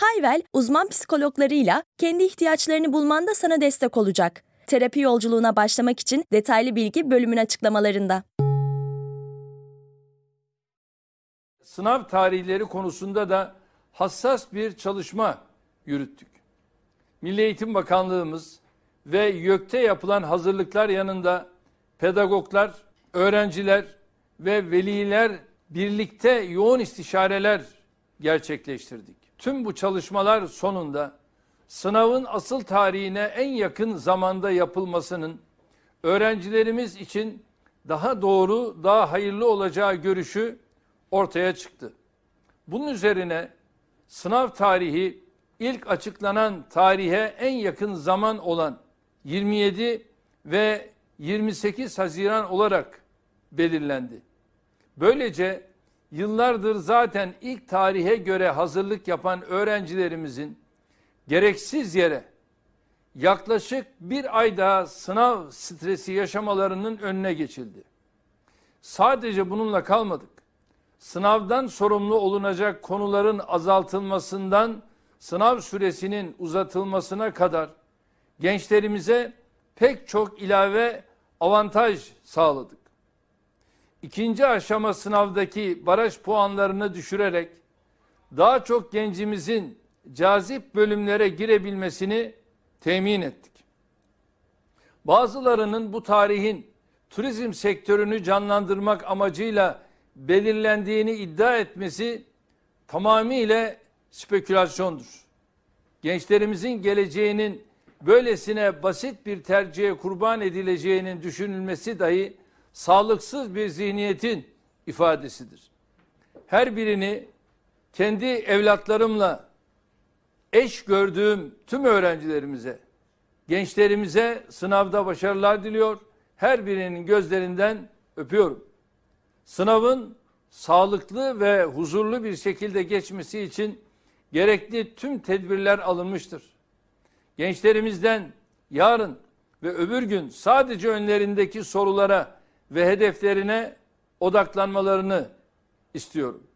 Hayvel, uzman psikologlarıyla kendi ihtiyaçlarını bulmanda sana destek olacak. Terapi yolculuğuna başlamak için detaylı bilgi bölümün açıklamalarında. Sınav tarihleri konusunda da hassas bir çalışma yürüttük. Milli Eğitim Bakanlığımız ve YÖK'te yapılan hazırlıklar yanında pedagoglar, öğrenciler ve veliler birlikte yoğun istişareler gerçekleştirdik. Tüm bu çalışmalar sonunda sınavın asıl tarihine en yakın zamanda yapılmasının öğrencilerimiz için daha doğru, daha hayırlı olacağı görüşü ortaya çıktı. Bunun üzerine sınav tarihi ilk açıklanan tarihe en yakın zaman olan 27 ve 28 Haziran olarak belirlendi. Böylece yıllardır zaten ilk tarihe göre hazırlık yapan öğrencilerimizin gereksiz yere yaklaşık bir ay daha sınav stresi yaşamalarının önüne geçildi. Sadece bununla kalmadık. Sınavdan sorumlu olunacak konuların azaltılmasından sınav süresinin uzatılmasına kadar gençlerimize pek çok ilave avantaj sağladık. İkinci aşama sınavdaki baraj puanlarını düşürerek daha çok gencimizin cazip bölümlere girebilmesini temin ettik. Bazılarının bu tarihin turizm sektörünü canlandırmak amacıyla belirlendiğini iddia etmesi tamamıyla spekülasyondur. Gençlerimizin geleceğinin böylesine basit bir tercihe kurban edileceğinin düşünülmesi dahi sağlıksız bir zihniyetin ifadesidir. Her birini kendi evlatlarımla eş gördüğüm tüm öğrencilerimize, gençlerimize sınavda başarılar diliyor. Her birinin gözlerinden öpüyorum. Sınavın sağlıklı ve huzurlu bir şekilde geçmesi için gerekli tüm tedbirler alınmıştır. Gençlerimizden yarın ve öbür gün sadece önlerindeki sorulara ve hedeflerine odaklanmalarını istiyorum.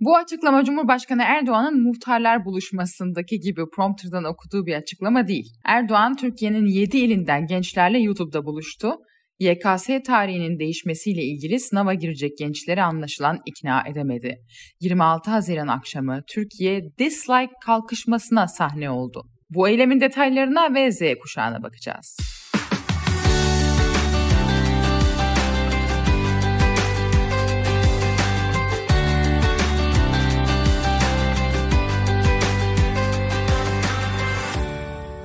Bu açıklama Cumhurbaşkanı Erdoğan'ın muhtarlar buluşmasındaki gibi prompterdan okuduğu bir açıklama değil. Erdoğan Türkiye'nin 7 ilinden gençlerle YouTube'da buluştu. YKS tarihinin değişmesiyle ilgili sınava girecek gençleri anlaşılan ikna edemedi. 26 Haziran akşamı Türkiye dislike kalkışmasına sahne oldu. Bu eylemin detaylarına ve Z kuşağına bakacağız.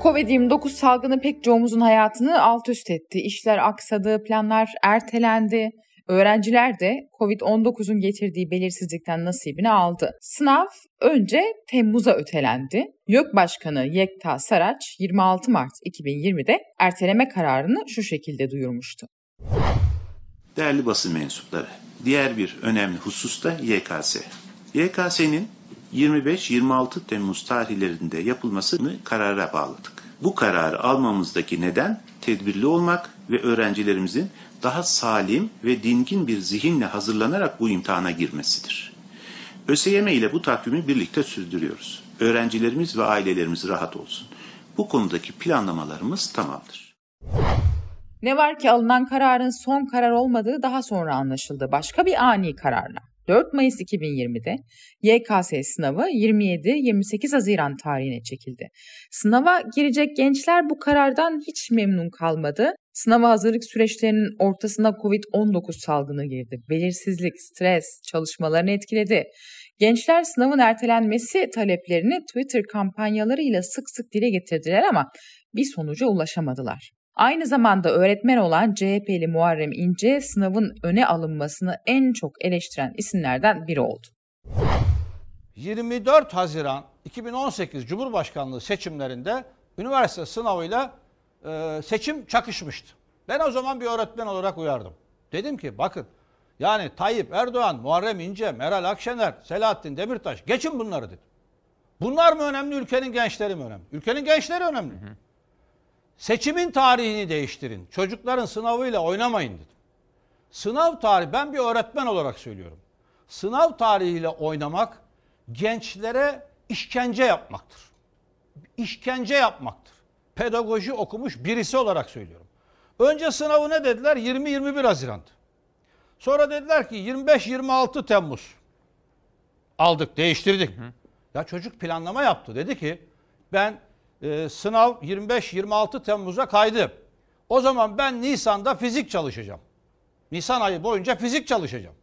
Covid-29 salgını pek çoğumuzun hayatını alt üst etti. İşler aksadı, planlar ertelendi. Öğrenciler de Covid-19'un getirdiği belirsizlikten nasibini aldı. Sınav önce Temmuz'a ötelendi. YÖK Başkanı Yekta Saraç 26 Mart 2020'de erteleme kararını şu şekilde duyurmuştu. Değerli basın mensupları, diğer bir önemli husus da YKS. YKS'nin 25-26 Temmuz tarihlerinde yapılmasını karara bağladık. Bu kararı almamızdaki neden tedbirli olmak ve öğrencilerimizin daha salim ve dingin bir zihinle hazırlanarak bu imtihana girmesidir. ÖSYM ile bu takvimi birlikte sürdürüyoruz. Öğrencilerimiz ve ailelerimiz rahat olsun. Bu konudaki planlamalarımız tamamdır. Ne var ki alınan kararın son karar olmadığı daha sonra anlaşıldı. Başka bir ani kararla. 4 Mayıs 2020'de YKS sınavı 27-28 Haziran tarihine çekildi. Sınava girecek gençler bu karardan hiç memnun kalmadı. Sınava hazırlık süreçlerinin ortasında Covid-19 salgını girdi. Belirsizlik, stres çalışmalarını etkiledi. Gençler sınavın ertelenmesi taleplerini Twitter kampanyalarıyla sık sık dile getirdiler ama bir sonuca ulaşamadılar. Aynı zamanda öğretmen olan CHP'li Muharrem İnce sınavın öne alınmasını en çok eleştiren isimlerden biri oldu. 24 Haziran 2018 Cumhurbaşkanlığı seçimlerinde üniversite sınavıyla e, seçim çakışmıştı. Ben o zaman bir öğretmen olarak uyardım. Dedim ki bakın yani Tayyip Erdoğan, Muharrem İnce, Meral Akşener, Selahattin Demirtaş geçin bunları dedim. Bunlar mı önemli, ülkenin gençleri mi önemli? Ülkenin gençleri önemli. Hı hı. Seçimin tarihini değiştirin. Çocukların sınavıyla oynamayın dedim. Sınav tarihi, ben bir öğretmen olarak söylüyorum. Sınav tarihiyle oynamak gençlere işkence yapmaktır. İşkence yapmaktır. Pedagoji okumuş birisi olarak söylüyorum. Önce sınavı ne dediler? 20-21 Haziran'dı. Sonra dediler ki 25-26 Temmuz aldık, değiştirdik. Hı. Ya çocuk planlama yaptı. Dedi ki ben e, sınav 25-26 Temmuz'a kaydı. O zaman ben Nisan'da fizik çalışacağım. Nisan ayı boyunca fizik çalışacağım.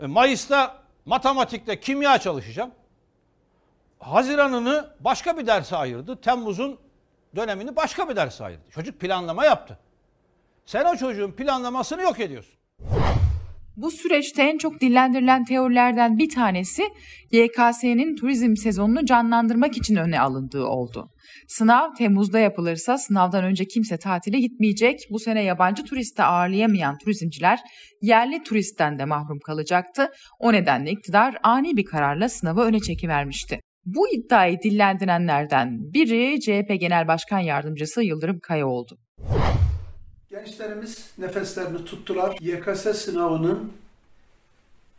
E, Mayıs'ta matematikte kimya çalışacağım. Haziran'ını başka bir derse ayırdı. Temmuz'un dönemini başka bir derse ayırdı. Çocuk planlama yaptı. Sen o çocuğun planlamasını yok ediyorsun. Bu süreçte en çok dillendirilen teorilerden bir tanesi YKS'nin turizm sezonunu canlandırmak için öne alındığı oldu. Sınav Temmuz'da yapılırsa sınavdan önce kimse tatile gitmeyecek. Bu sene yabancı turiste ağırlayamayan turizmciler yerli turistten de mahrum kalacaktı. O nedenle iktidar ani bir kararla sınavı öne çekivermişti. Bu iddiayı dillendirenlerden biri CHP Genel Başkan Yardımcısı Yıldırım Kaya oldu. Gençlerimiz nefeslerini tuttular. YKS sınavının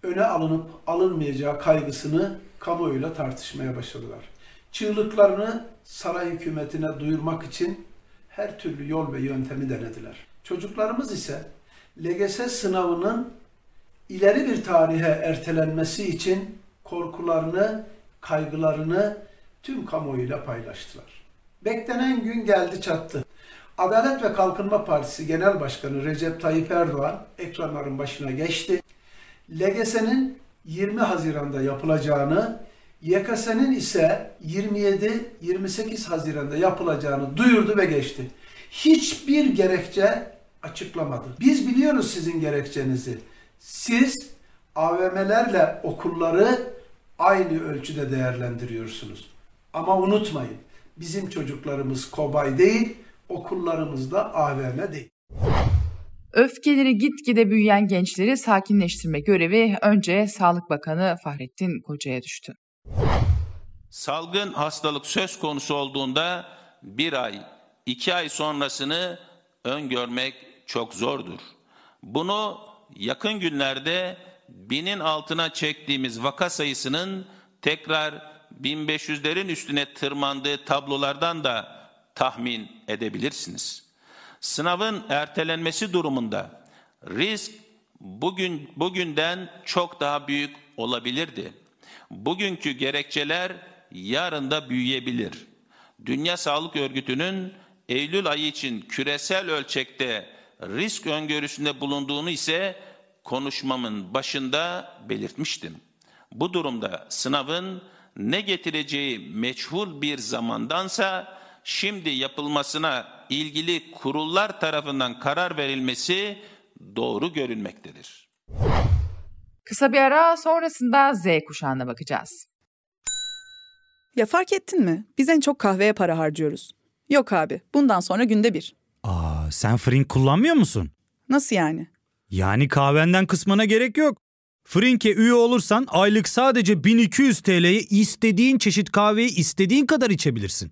öne alınıp alınmayacağı kaygısını kamuoyuyla tartışmaya başladılar. Çığlıklarını saray hükümetine duyurmak için her türlü yol ve yöntemi denediler. Çocuklarımız ise LGS sınavının ileri bir tarihe ertelenmesi için korkularını, kaygılarını tüm kamuoyuyla paylaştılar. Beklenen gün geldi çattı. Adalet ve Kalkınma Partisi Genel Başkanı Recep Tayyip Erdoğan ekranların başına geçti. LGS'nin 20 Haziran'da yapılacağını, YKS'nin ise 27-28 Haziran'da yapılacağını duyurdu ve geçti. Hiçbir gerekçe açıklamadı. Biz biliyoruz sizin gerekçenizi. Siz AVM'lerle okulları aynı ölçüde değerlendiriyorsunuz. Ama unutmayın, bizim çocuklarımız kobay değil, okullarımızda AVM değil. Öfkeleri gitgide büyüyen gençleri sakinleştirme görevi önce Sağlık Bakanı Fahrettin Koca'ya düştü. Salgın hastalık söz konusu olduğunda bir ay, iki ay sonrasını öngörmek çok zordur. Bunu yakın günlerde binin altına çektiğimiz vaka sayısının tekrar 1500'lerin üstüne tırmandığı tablolardan da tahmin edebilirsiniz. Sınavın ertelenmesi durumunda risk bugün bugünden çok daha büyük olabilirdi. Bugünkü gerekçeler yarın da büyüyebilir. Dünya Sağlık Örgütü'nün Eylül ayı için küresel ölçekte risk öngörüsünde bulunduğunu ise konuşmamın başında belirtmiştim. Bu durumda sınavın ne getireceği meçhul bir zamandansa şimdi yapılmasına ilgili kurullar tarafından karar verilmesi doğru görünmektedir. Kısa bir ara sonrasında Z kuşağına bakacağız. Ya fark ettin mi? Biz en çok kahveye para harcıyoruz. Yok abi, bundan sonra günde bir. Aa, sen Frink kullanmıyor musun? Nasıl yani? Yani kahvenden kısmına gerek yok. Frink'e üye olursan aylık sadece 1200 TL'ye istediğin çeşit kahveyi istediğin kadar içebilirsin.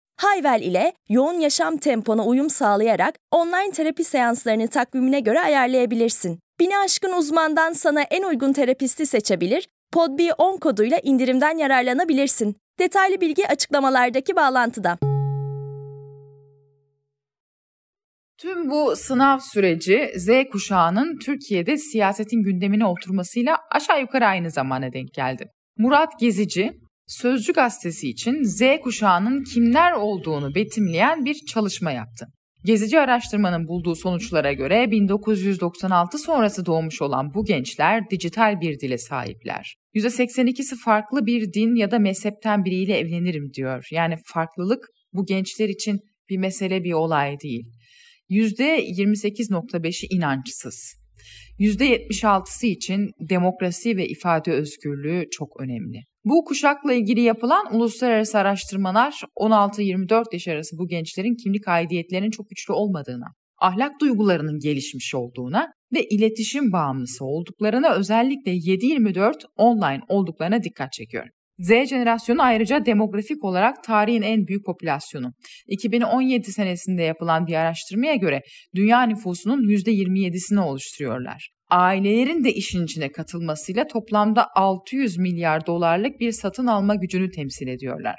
Hayvel ile yoğun yaşam tempona uyum sağlayarak online terapi seanslarını takvimine göre ayarlayabilirsin. Bini aşkın uzmandan sana en uygun terapisti seçebilir, podb10 koduyla indirimden yararlanabilirsin. Detaylı bilgi açıklamalardaki bağlantıda. Tüm bu sınav süreci Z kuşağının Türkiye'de siyasetin gündemine oturmasıyla aşağı yukarı aynı zamana denk geldi. Murat Gezici, Sözcü gazetesi için Z kuşağının kimler olduğunu betimleyen bir çalışma yaptı. Gezici araştırmanın bulduğu sonuçlara göre 1996 sonrası doğmuş olan bu gençler dijital bir dile sahipler. %82'si farklı bir din ya da mezhepten biriyle evlenirim diyor. Yani farklılık bu gençler için bir mesele bir olay değil. %28.5'i inançsız. %76'sı için demokrasi ve ifade özgürlüğü çok önemli. Bu kuşakla ilgili yapılan uluslararası araştırmalar 16-24 yaş arası bu gençlerin kimlik aidiyetlerinin çok güçlü olmadığına, ahlak duygularının gelişmiş olduğuna ve iletişim bağımlısı olduklarına özellikle 7-24 online olduklarına dikkat çekiyor. Z jenerasyonu ayrıca demografik olarak tarihin en büyük popülasyonu. 2017 senesinde yapılan bir araştırmaya göre dünya nüfusunun %27'sini oluşturuyorlar. Ailelerin de işin içine katılmasıyla toplamda 600 milyar dolarlık bir satın alma gücünü temsil ediyorlar.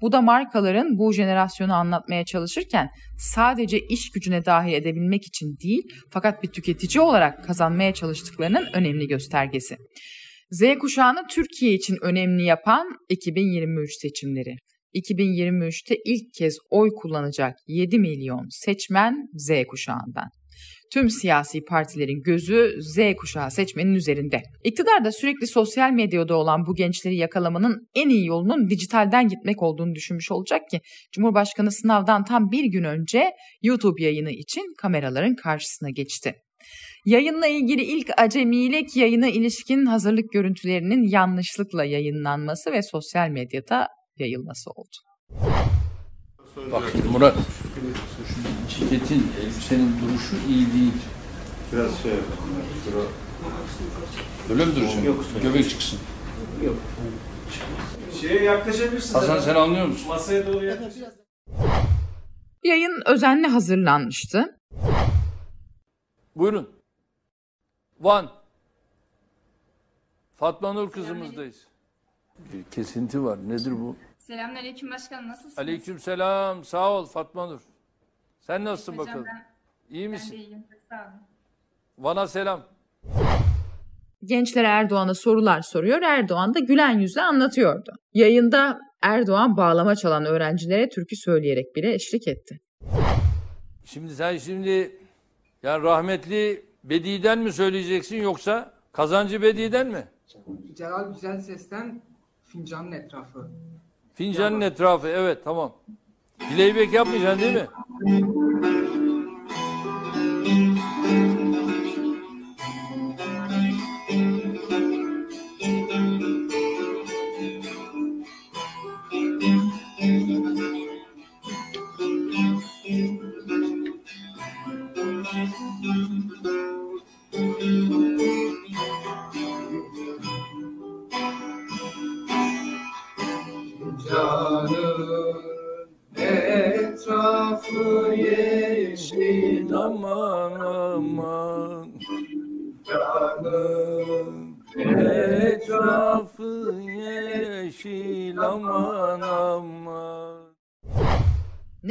Bu da markaların bu jenerasyonu anlatmaya çalışırken sadece iş gücüne dahil edebilmek için değil fakat bir tüketici olarak kazanmaya çalıştıklarının önemli göstergesi. Z kuşağını Türkiye için önemli yapan 2023 seçimleri. 2023'te ilk kez oy kullanacak 7 milyon seçmen Z kuşağından. Tüm siyasi partilerin gözü Z kuşağı seçmenin üzerinde. İktidarda sürekli sosyal medyada olan bu gençleri yakalamanın en iyi yolunun dijitalden gitmek olduğunu düşünmüş olacak ki Cumhurbaşkanı sınavdan tam bir gün önce YouTube yayını için kameraların karşısına geçti. Yayınla ilgili ilk acemilik yayına ilişkin hazırlık görüntülerinin yanlışlıkla yayınlanması ve sosyal medyada yayılması oldu. Bak Murat, ceketin, elbisenin duruşu iyi değil. Biraz şey Öyle mi duracak? Yok. Göbek çıksın. Yok. Şeye yaklaşabilirsin. Hasan sen anlıyor musun? Masaya doğru yaklaş. Yayın özenle hazırlanmıştı. Buyurun. Van. Fatma Nur kızımızdayız. Bir kesinti var. Nedir bu? Selamünaleyküm başkanım nasılsınız? Aleyküm selam. Sağ ol Fatma Nur. Sen nasılsın Hocam bakalım? ben, İyi ben misin? de iyiyim. Sağ olun. Van'a selam. Gençler Erdoğan'a sorular soruyor. Erdoğan da gülen yüzle anlatıyordu. Yayında Erdoğan bağlama çalan öğrencilere türkü söyleyerek bile eşlik etti. Şimdi sen şimdi yani rahmetli Bedi'den mi söyleyeceksin yoksa Kazancı Bedi'den mi? Celal Güzel Ses'ten Fincanın Etrafı. Fincanın etrafı evet tamam. Playback yapmayacaksın değil mi?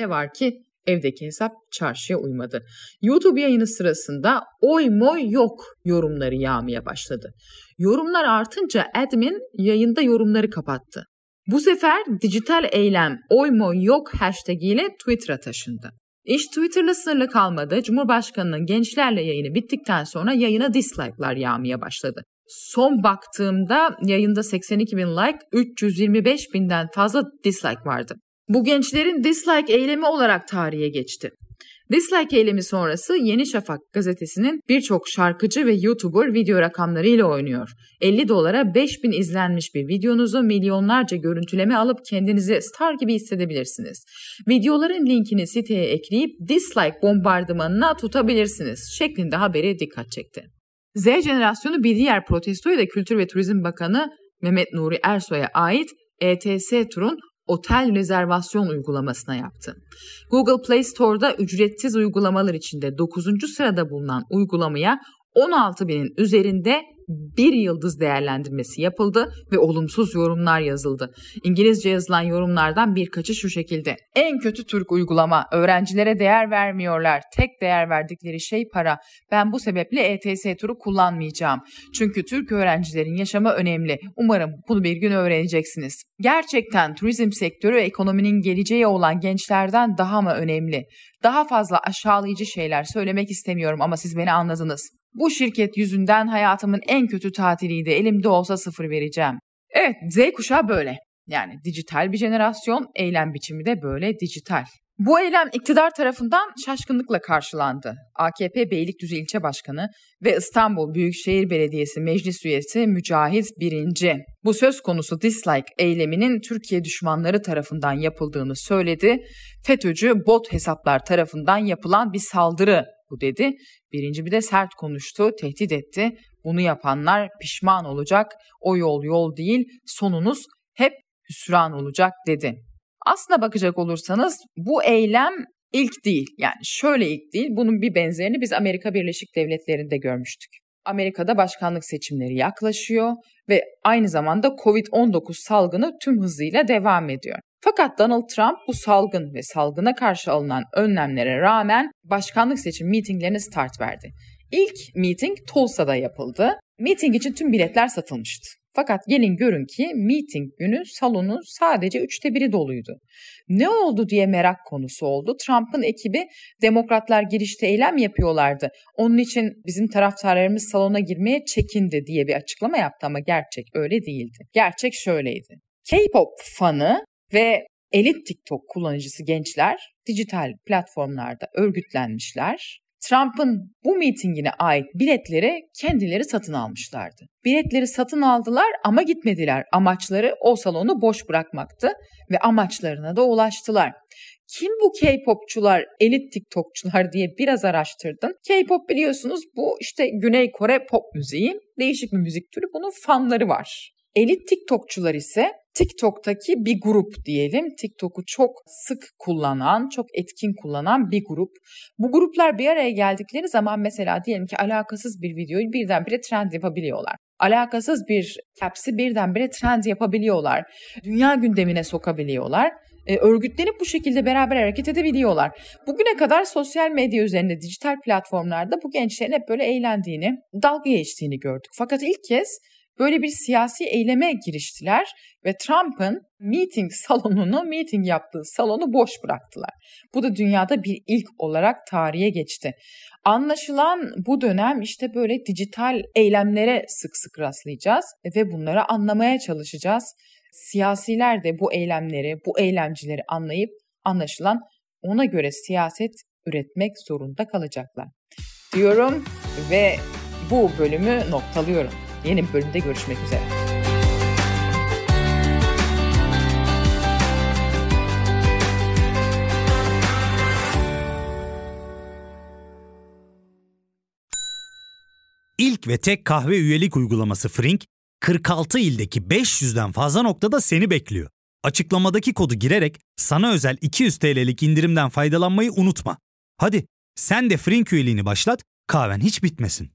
Ne var ki evdeki hesap çarşıya uymadı. YouTube yayını sırasında oy moy yok yorumları yağmaya başladı. Yorumlar artınca admin yayında yorumları kapattı. Bu sefer dijital eylem oy moy yok hashtag ile Twitter'a taşındı. İş Twitter'la sınırlı kalmadı. Cumhurbaşkanının gençlerle yayını bittikten sonra yayına dislike'lar yağmaya başladı. Son baktığımda yayında 82 bin like, 325 binden fazla dislike vardı. Bu gençlerin dislike eylemi olarak tarihe geçti. Dislike eylemi sonrası Yeni Şafak gazetesinin birçok şarkıcı ve YouTuber video rakamlarıyla oynuyor. 50 dolara 5000 izlenmiş bir videonuzu milyonlarca görüntüleme alıp kendinizi star gibi hissedebilirsiniz. Videoların linkini siteye ekleyip dislike bombardımanına tutabilirsiniz şeklinde haberi dikkat çekti. Z jenerasyonu bir diğer protestoyu da Kültür ve Turizm Bakanı Mehmet Nuri Ersoy'a ait ETS turun otel rezervasyon uygulamasına yaptı. Google Play Store'da ücretsiz uygulamalar içinde 9. sırada bulunan uygulamaya 16 binin üzerinde bir yıldız değerlendirmesi yapıldı ve olumsuz yorumlar yazıldı. İngilizce yazılan yorumlardan birkaçı şu şekilde. En kötü Türk uygulama. Öğrencilere değer vermiyorlar. Tek değer verdikleri şey para. Ben bu sebeple ETS turu kullanmayacağım. Çünkü Türk öğrencilerin yaşamı önemli. Umarım bunu bir gün öğreneceksiniz. Gerçekten turizm sektörü ekonominin geleceği olan gençlerden daha mı önemli? Daha fazla aşağılayıcı şeyler söylemek istemiyorum ama siz beni anladınız. Bu şirket yüzünden hayatımın en kötü tatiliydi. Elimde olsa sıfır vereceğim. Evet Z kuşağı böyle. Yani dijital bir jenerasyon, eylem biçimi de böyle dijital. Bu eylem iktidar tarafından şaşkınlıkla karşılandı. AKP Beylikdüzü İlçe Başkanı ve İstanbul Büyükşehir Belediyesi Meclis Üyesi Mücahit Birinci. Bu söz konusu dislike eyleminin Türkiye düşmanları tarafından yapıldığını söyledi. FETÖ'cü bot hesaplar tarafından yapılan bir saldırı bu dedi. Birinci bir de sert konuştu, tehdit etti. Bunu yapanlar pişman olacak. O yol yol değil, sonunuz hep hüsran olacak dedi. Aslına bakacak olursanız bu eylem ilk değil. Yani şöyle ilk değil. Bunun bir benzerini biz Amerika Birleşik Devletleri'nde görmüştük. Amerika'da başkanlık seçimleri yaklaşıyor ve aynı zamanda Covid-19 salgını tüm hızıyla devam ediyor. Fakat Donald Trump bu salgın ve salgına karşı alınan önlemlere rağmen başkanlık seçim mitinglerine start verdi. İlk meeting Tulsa'da yapıldı. Meeting için tüm biletler satılmıştı. Fakat gelin görün ki meeting günü salonun sadece üçte biri doluydu. Ne oldu diye merak konusu oldu. Trump'ın ekibi demokratlar girişte eylem yapıyorlardı. Onun için bizim taraftarlarımız salona girmeye çekindi diye bir açıklama yaptı ama gerçek öyle değildi. Gerçek şöyleydi. K-pop fanı ve elit TikTok kullanıcısı gençler dijital platformlarda örgütlenmişler Trump'ın bu mitingine ait biletleri kendileri satın almışlardı. Biletleri satın aldılar ama gitmediler. Amaçları o salonu boş bırakmaktı ve amaçlarına da ulaştılar. Kim bu K-popçular, elit TikTokçular diye biraz araştırdım. K-pop biliyorsunuz bu işte Güney Kore pop müziği. Değişik bir müzik türü. Bunun fanları var. Elit TikTokçular ise TikTok'taki bir grup diyelim. TikTok'u çok sık kullanan, çok etkin kullanan bir grup. Bu gruplar bir araya geldikleri zaman mesela diyelim ki alakasız bir videoyu birdenbire trend yapabiliyorlar. Alakasız bir caps'i birdenbire trend yapabiliyorlar. Dünya gündemine sokabiliyorlar. E, örgütlenip bu şekilde beraber hareket edebiliyorlar. Bugüne kadar sosyal medya üzerinde, dijital platformlarda bu gençlerin hep böyle eğlendiğini, dalga geçtiğini gördük. Fakat ilk kez böyle bir siyasi eyleme giriştiler ve Trump'ın meeting salonunu, meeting yaptığı salonu boş bıraktılar. Bu da dünyada bir ilk olarak tarihe geçti. Anlaşılan bu dönem işte böyle dijital eylemlere sık sık rastlayacağız ve bunları anlamaya çalışacağız. Siyasiler de bu eylemleri, bu eylemcileri anlayıp anlaşılan ona göre siyaset üretmek zorunda kalacaklar. Diyorum ve bu bölümü noktalıyorum. Yeni bir bölümde görüşmek üzere. İlk ve tek kahve üyelik uygulaması Frink, 46 ildeki 500'den fazla noktada seni bekliyor. Açıklamadaki kodu girerek sana özel 200 TL'lik indirimden faydalanmayı unutma. Hadi sen de Frink üyeliğini başlat, kahven hiç bitmesin.